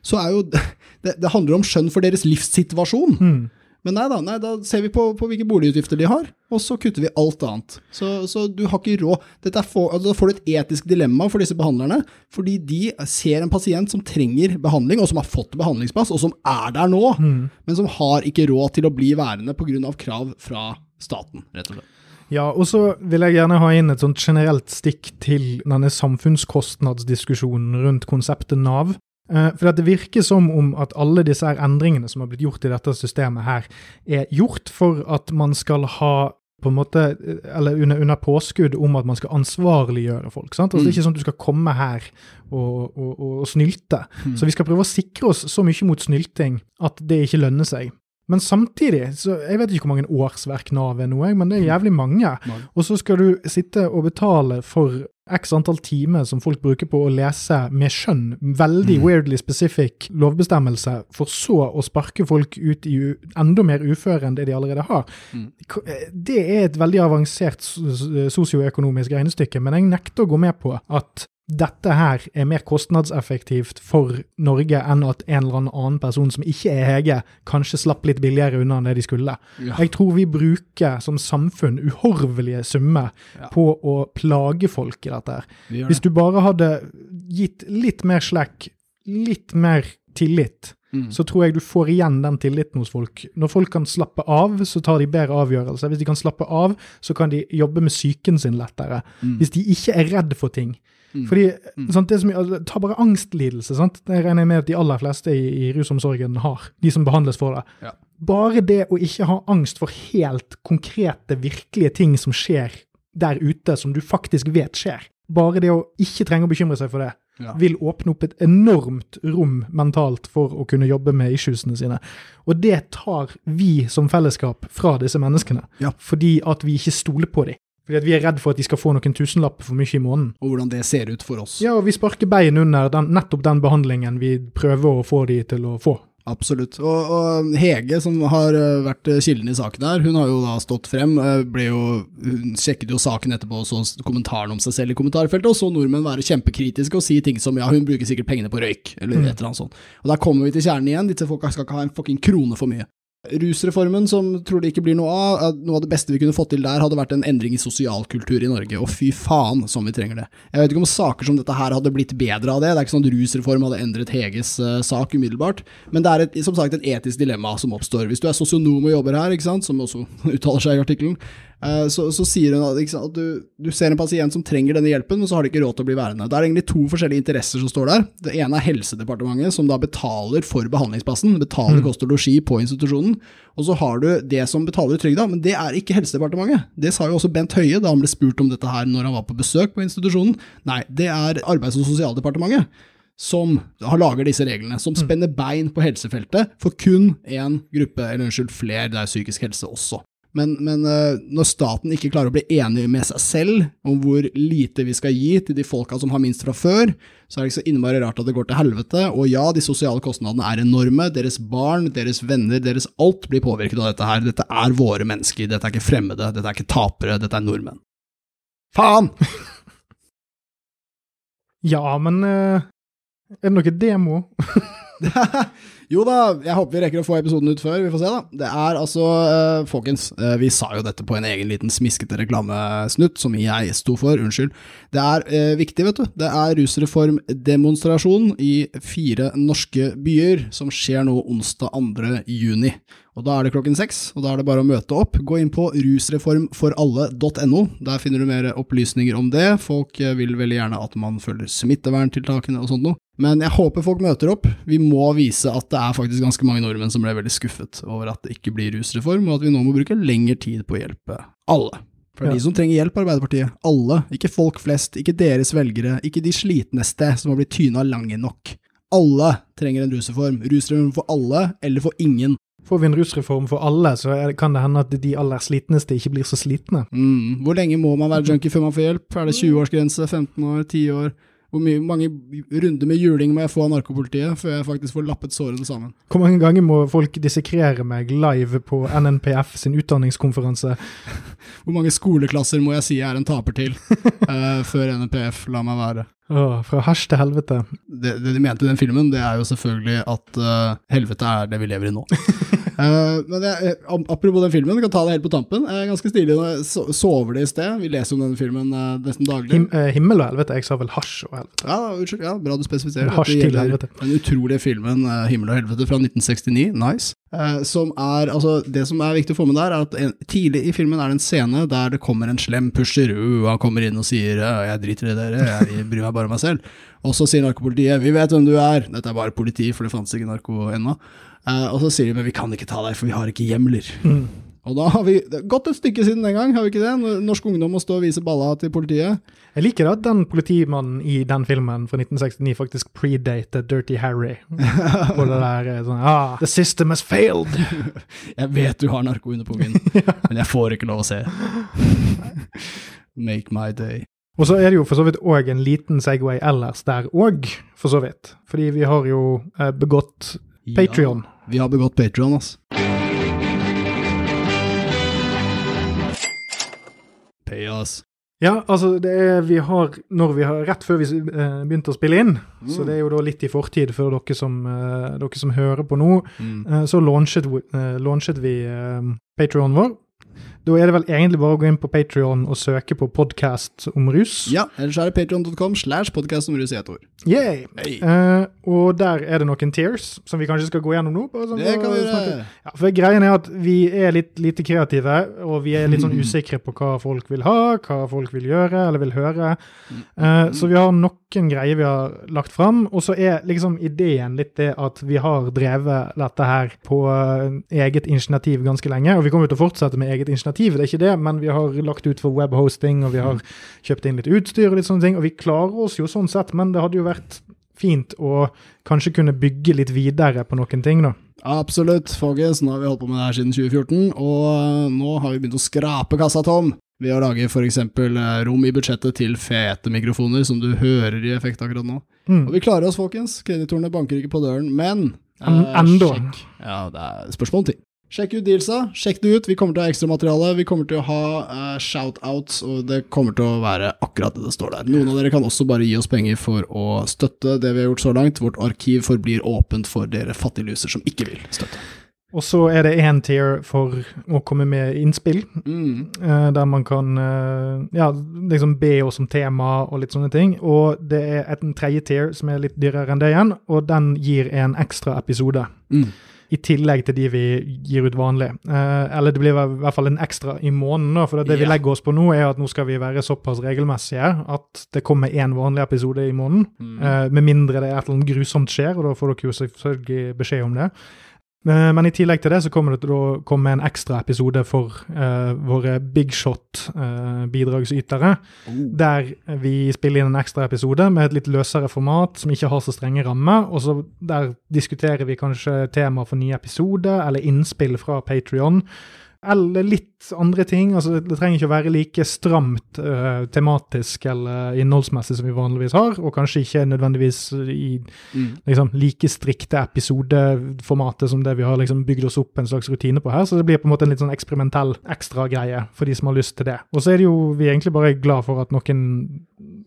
så er jo <laughs> det, det handler om skjønn for deres livssituasjon. Mm. Men nei da, nei, da ser vi på, på, hvilke boligutgifter de har, og så kutter vi alt annet. Så, så du har ikke råd. For, altså, da får du et etisk dilemma for disse behandlerne, fordi de ser en pasient som trenger behandling, og som har fått behandlingsplass, og som er der nå, mm. men som har ikke råd til å bli værende pga. krav fra staten, rett og slett. Ja, og så vil jeg gjerne ha inn et sånt generelt stikk til denne samfunnskostnadsdiskusjonen rundt konseptet Nav. Eh, for Det virker som om at alle disse endringene som har blitt gjort i dette systemet, her, er gjort for at man skal ha på en måte, eller under, under påskudd om at man skal ansvarliggjøre folk. sant? Altså, mm. Det er ikke sånn at du skal komme her og, og, og snylte. Mm. Så vi skal prøve å sikre oss så mye mot snylting at det ikke lønner seg. Men samtidig, så jeg vet ikke hvor mange årsverk Nav er nå, men det er jævlig mange. Og så skal du sitte og betale for x antall timer som folk bruker på å lese med skjønn, veldig mm. weirdly specific lovbestemmelse, for så å sparke folk ut i enda mer uføre enn det de allerede har. Mm. Det er et veldig avansert sosioøkonomisk regnestykke, men jeg nekter å gå med på at dette her er mer kostnadseffektivt for Norge enn at en eller annen person som ikke er Hege, kanskje slapp litt billigere unna enn det de skulle. Ja. Jeg tror vi bruker som samfunn uhorvelige summer ja. på å plage folk i dette. her. Hvis du bare hadde gitt litt mer slack, litt mer tillit, mm. så tror jeg du får igjen den tilliten hos folk. Når folk kan slappe av, så tar de bedre avgjørelser. Hvis de kan slappe av, så kan de jobbe med psyken sin lettere. Mm. Hvis de ikke er redd for ting, Mm. Fordi, mm. Sant, det som, altså, Ta bare angstlidelse. Sant? Det regner jeg med at de aller fleste i, i rusomsorgen har. De som behandles for det. Ja. Bare det å ikke ha angst for helt konkrete, virkelige ting som skjer der ute, som du faktisk vet skjer. Bare det å ikke trenge å bekymre seg for det, ja. vil åpne opp et enormt rom mentalt for å kunne jobbe med issuesene sine. Og det tar vi som fellesskap fra disse menneskene, ja. fordi at vi ikke stoler på dem. Fordi at vi er redd for at de skal få noen tusenlapper for mye i måneden. Og hvordan det ser ut for oss. Ja, og vi sparker bein under den, nettopp den behandlingen vi prøver å få de til å få. Absolutt. Og, og, Hege, som har eh, vært eh, kilden i saken her, hun har jo da stått frem. Eh, jo, hun sjekket jo saken etterpå og så kommentaren om seg selv i kommentarfeltet, og så nordmenn være kjempekritiske og si ting som ja, hun bruker sikkert pengene på røyk, eller mm. et eller annet sånt. Og Der kommer vi til kjernen igjen. Disse folka skal ikke ha en fucking krone for mye. Rusreformen, som tror det ikke blir noe av, noe av det beste vi kunne fått til der, hadde vært en endring i sosialkultur i Norge, og fy faen som vi trenger det. Jeg vet ikke om saker som dette her hadde blitt bedre av det, det er ikke sånn at rusreform hadde endret Heges uh, sak umiddelbart, men det er et, som sagt et etisk dilemma som oppstår. Hvis du er sosionom og jobber her, ikke sant, som også <laughs> uttaler seg i artikkelen, så, så, sier hun at, sant, at du, du, ser en pasient som trenger denne hjelpen, men så har de ikke råd til å bli værende. Det er egentlig to forskjellige interesser som står der. Det ene er Helsedepartementet, som da betaler for behandlingsplassen, betaler mm. kost og losji på institusjonen. Og så har du det som betaler trygda, men det er ikke Helsedepartementet. Det sa jo også Bent Høie da han ble spurt om dette her når han var på besøk på institusjonen. Nei, det er Arbeids- og sosialdepartementet som har lager disse reglene, som mm. spenner bein på helsefeltet for kun én gruppe, eller unnskyld, flere, det er psykisk helse også. Men, men uh, når staten ikke klarer å bli enig med seg selv om hvor lite vi skal gi til de folka som har minst fra før, så er det ikke så innmari rart at det går til helvete. Og ja, de sosiale kostnadene er enorme. Deres barn, deres venner, deres alt blir påvirket av dette her. Dette er våre mennesker, dette er ikke fremmede, dette er ikke tapere, dette er nordmenn. Faen! <laughs> ja, men uh, er det noe demo? <laughs> <laughs> jo da, jeg håper vi rekker å få episoden ut før. Vi får se, da. Det er altså, uh, folkens, uh, vi sa jo dette på en egen liten smiskete reklamesnutt, som jeg sto for, unnskyld. Det er uh, viktig, vet du. Det er rusreformdemonstrasjon i fire norske byer, som skjer nå onsdag 2. juni. Og Da er det klokken seks, og da er det bare å møte opp. Gå inn på rusreformforalle.no. Der finner du mer opplysninger om det. Folk vil veldig gjerne at man følger smitteverntiltakene og sånt noe. Men jeg håper folk møter opp. Vi må vise at det er faktisk ganske mange nordmenn som ble veldig skuffet over at det ikke blir rusreform, og at vi nå må bruke lengre tid på å hjelpe alle. For det er ja. de som trenger hjelp, Arbeiderpartiet. Alle. Ikke folk flest, ikke deres velgere, ikke de slitneste som har blitt tyna lange nok. Alle trenger en rusreform. Rusreform for alle, eller for ingen. Får vi en rusreform for alle, så kan det hende at de aller slitneste ikke blir så slitne. Mm. Hvor lenge må man være junkie før man får hjelp? Er det 20-årsgrense? 15 år? 10 år? Hvor mye, mange runder med juling må jeg få av narkopolitiet før jeg faktisk får lappet sårene sammen? Hvor mange ganger må folk dissekrere meg live på NNPF sin utdanningskonferanse? <laughs> Hvor mange skoleklasser må jeg si jeg er en taper til uh, <laughs> før NNPF lar meg være? Åh, fra hasj til helvete. Det, det, de mente i den filmen, det er jo selvfølgelig at uh, helvete er det vi lever i nå. <laughs> uh, men jeg, apropos den filmen, kan ta det helt på tampen. Uh, ganske stilig jeg sover det i sted. Vi leser om denne filmen nesten daglig. Him, himmel og helvete. Jeg sa vel hasj og helvete. Ja, unnskyld. Ja, bra du spesifiserer. Hasj til helvete. Den utrolige filmen Himmel og helvete fra 1969. Nice. Som er, altså Det som er viktig å få med der, er at en, tidlig i filmen er det en scene der det kommer en slem pusher. Uh, han kommer inn og sier 'jeg driter i dere, jeg bryr meg bare om meg selv'. Og så sier narkopolitiet 'vi vet hvem du er'. Dette er bare politi, for det fantes ikke narko ennå. Uh, og så sier de 'men vi kan ikke ta deg, for vi har ikke hjemler'. Mm. Og da har vi gått et stykke siden den gang, har vi ikke det? Norsk ungdom må stå og vise balla til politiet. Jeg liker at den politimannen i den filmen fra 1969 faktisk predated Dirty Harry. <laughs> På det der eh, sånn ah, The system has failed! <laughs> jeg vet du har narko under pungen, <laughs> men jeg får ikke lov å se. Make my day. Og så er det jo for så vidt òg en liten Segway ellers der òg, for så vidt. Fordi vi har jo eh, begått Patrion. Ja, vi har begått Patrion, altså. Pay us. Ja, altså det er, vi har, vi har, Rett før vi uh, begynte å spille inn, mm. så det er jo da litt i fortid for dere som, uh, dere som hører på nå, mm. så launchet, launchet vi uh, Patrionen vår. Da er det vel egentlig bare å gå inn på Patrion og søke på podkast om rus. Ja, ellers er det patrion.com slash podkast om rus i ett ord. Yay. Hey. Uh, og der er det noen tears som vi kanskje skal gå gjennom nå. Sånn, det kan vi gjøre. Ja, for greien er at vi er litt lite kreative, og vi er litt sånn usikre på hva folk vil ha, hva folk vil gjøre eller vil høre. Uh, så vi har noen greier vi har lagt fram, og så er liksom ideen litt det at vi har drevet dette her på uh, eget initiativ ganske lenge, og vi kommer til å fortsette med eget initiativ alternativ, det er ikke det, men vi har lagt ut for webhosting, og vi har kjøpt inn litt utstyr og litt sånne ting. Og vi klarer oss jo sånn sett, men det hadde jo vært fint å kanskje kunne bygge litt videre på noen ting, da. Absolutt, folkens. Nå har vi holdt på med det her siden 2014, og nå har vi begynt å skrape kassa tom ved å lage f.eks. Eh, rom i budsjettet til fete mikrofoner, som du hører i effekt akkurat nå. Mm. Og vi klarer oss, folkens. Kreditorene banker ikke på døren, men eh, Enda. Ja, det er spørsmål om ting. Sjekk ut dealsa, sjekk det ut. Vi kommer til å ha ekstramateriale. Vi kommer til å ha uh, shout-outs, og det kommer til å være akkurat det det står der. Noen av dere kan også bare gi oss penger for å støtte det vi har gjort så langt. Vårt arkiv forblir åpent for dere fattigluser som ikke vil støtte. Og så er det én tier for å komme med innspill, mm. uh, der man kan uh, ja, liksom be oss om tema og litt sånne ting. Og det er en tredje tier som er litt dyrere enn det igjen, og den gir en ekstra episode. Mm i tillegg til de vi gir ut vanlig. Eh, eller det blir i hvert fall en ekstra i måneden. For det ja. vi legger oss på nå, er at nå skal vi være såpass regelmessige at det kommer én vanlig episode i måneden. Mm. Eh, med mindre det er et eller annet grusomt skjer, og da får dere jo selvfølgelig beskjed om det. Eh, men i tillegg til det så kommer det til å komme en ekstra episode for uh, våre big shot-bidragsytere. Uh, oh. Der vi spiller inn en ekstra episode med et litt løsere format som ikke har så strenge rammer. Og så Der diskuterer vi kanskje tema for nye episoder eller innspill fra Patrion. Eller litt andre ting. altså Det trenger ikke å være like stramt uh, tematisk eller innholdsmessig som vi vanligvis har, og kanskje ikke nødvendigvis i mm. liksom, like strikte episodeformatet som det vi har liksom bygd oss opp en slags rutine på her. Så det blir på en måte en litt sånn eksperimentell ekstra greie for de som har lyst til det. Og så er det jo vi er egentlig bare glad for at noen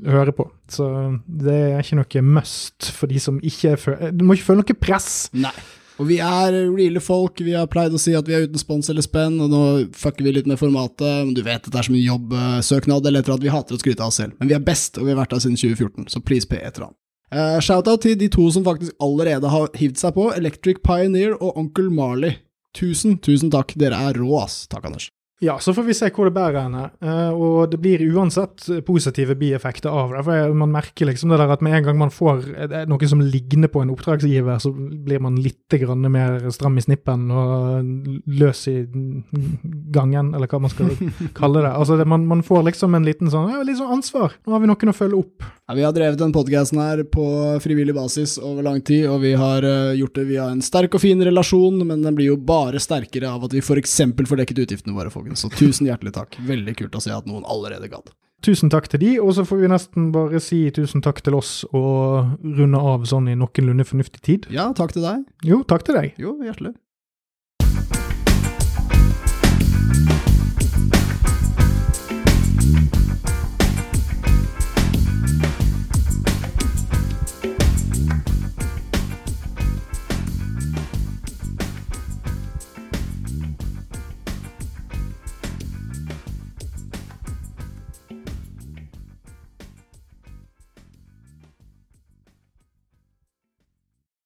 hører på. Så det er ikke noe must for de som ikke føler Du må ikke føle noe press. Nei. Og vi er reale folk. Vi har pleid å si at vi er uten spons eller spenn, og nå fucker vi litt med formatet. Men du vet at det er som en jobbsøknad, eller etter at vi hater å skryte av oss selv. Men vi er best, og vi har vært der siden 2014, så please pay et eller annet. Uh, Shout-out til de to som faktisk allerede har hivd seg på, Electric Pioneer og Onkel Marley. Tusen, tusen takk. Dere er rå, ass. Takk, Anders. Ja, så får vi se hvor det bærer henne. Uh, og det blir uansett positive bieffekter av det. For man merker liksom det der at med en gang man får noe som ligner på en oppdragsgiver, så blir man litt mer stram i snippen og løs i gangen, eller hva man skal <laughs> kalle det. Altså det, man, man, får liksom en liten sånn, ja, litt sånn ansvar. Nå har vi noen å følge opp. Ja, vi har drevet den podkasten her på frivillig basis over lang tid, og vi har uh, gjort det via en sterk og fin relasjon, men den blir jo bare sterkere av at vi f.eks. får dekket utgiftene våre. Folk folkens. Så tusen hjertelig takk. Veldig kult å se at noen allerede gadd. Tusen takk til de, og så får vi nesten bare si tusen takk til oss og runde av sånn i noenlunde fornuftig tid. Ja, takk til deg. Jo, takk til deg. Jo, hjertelig.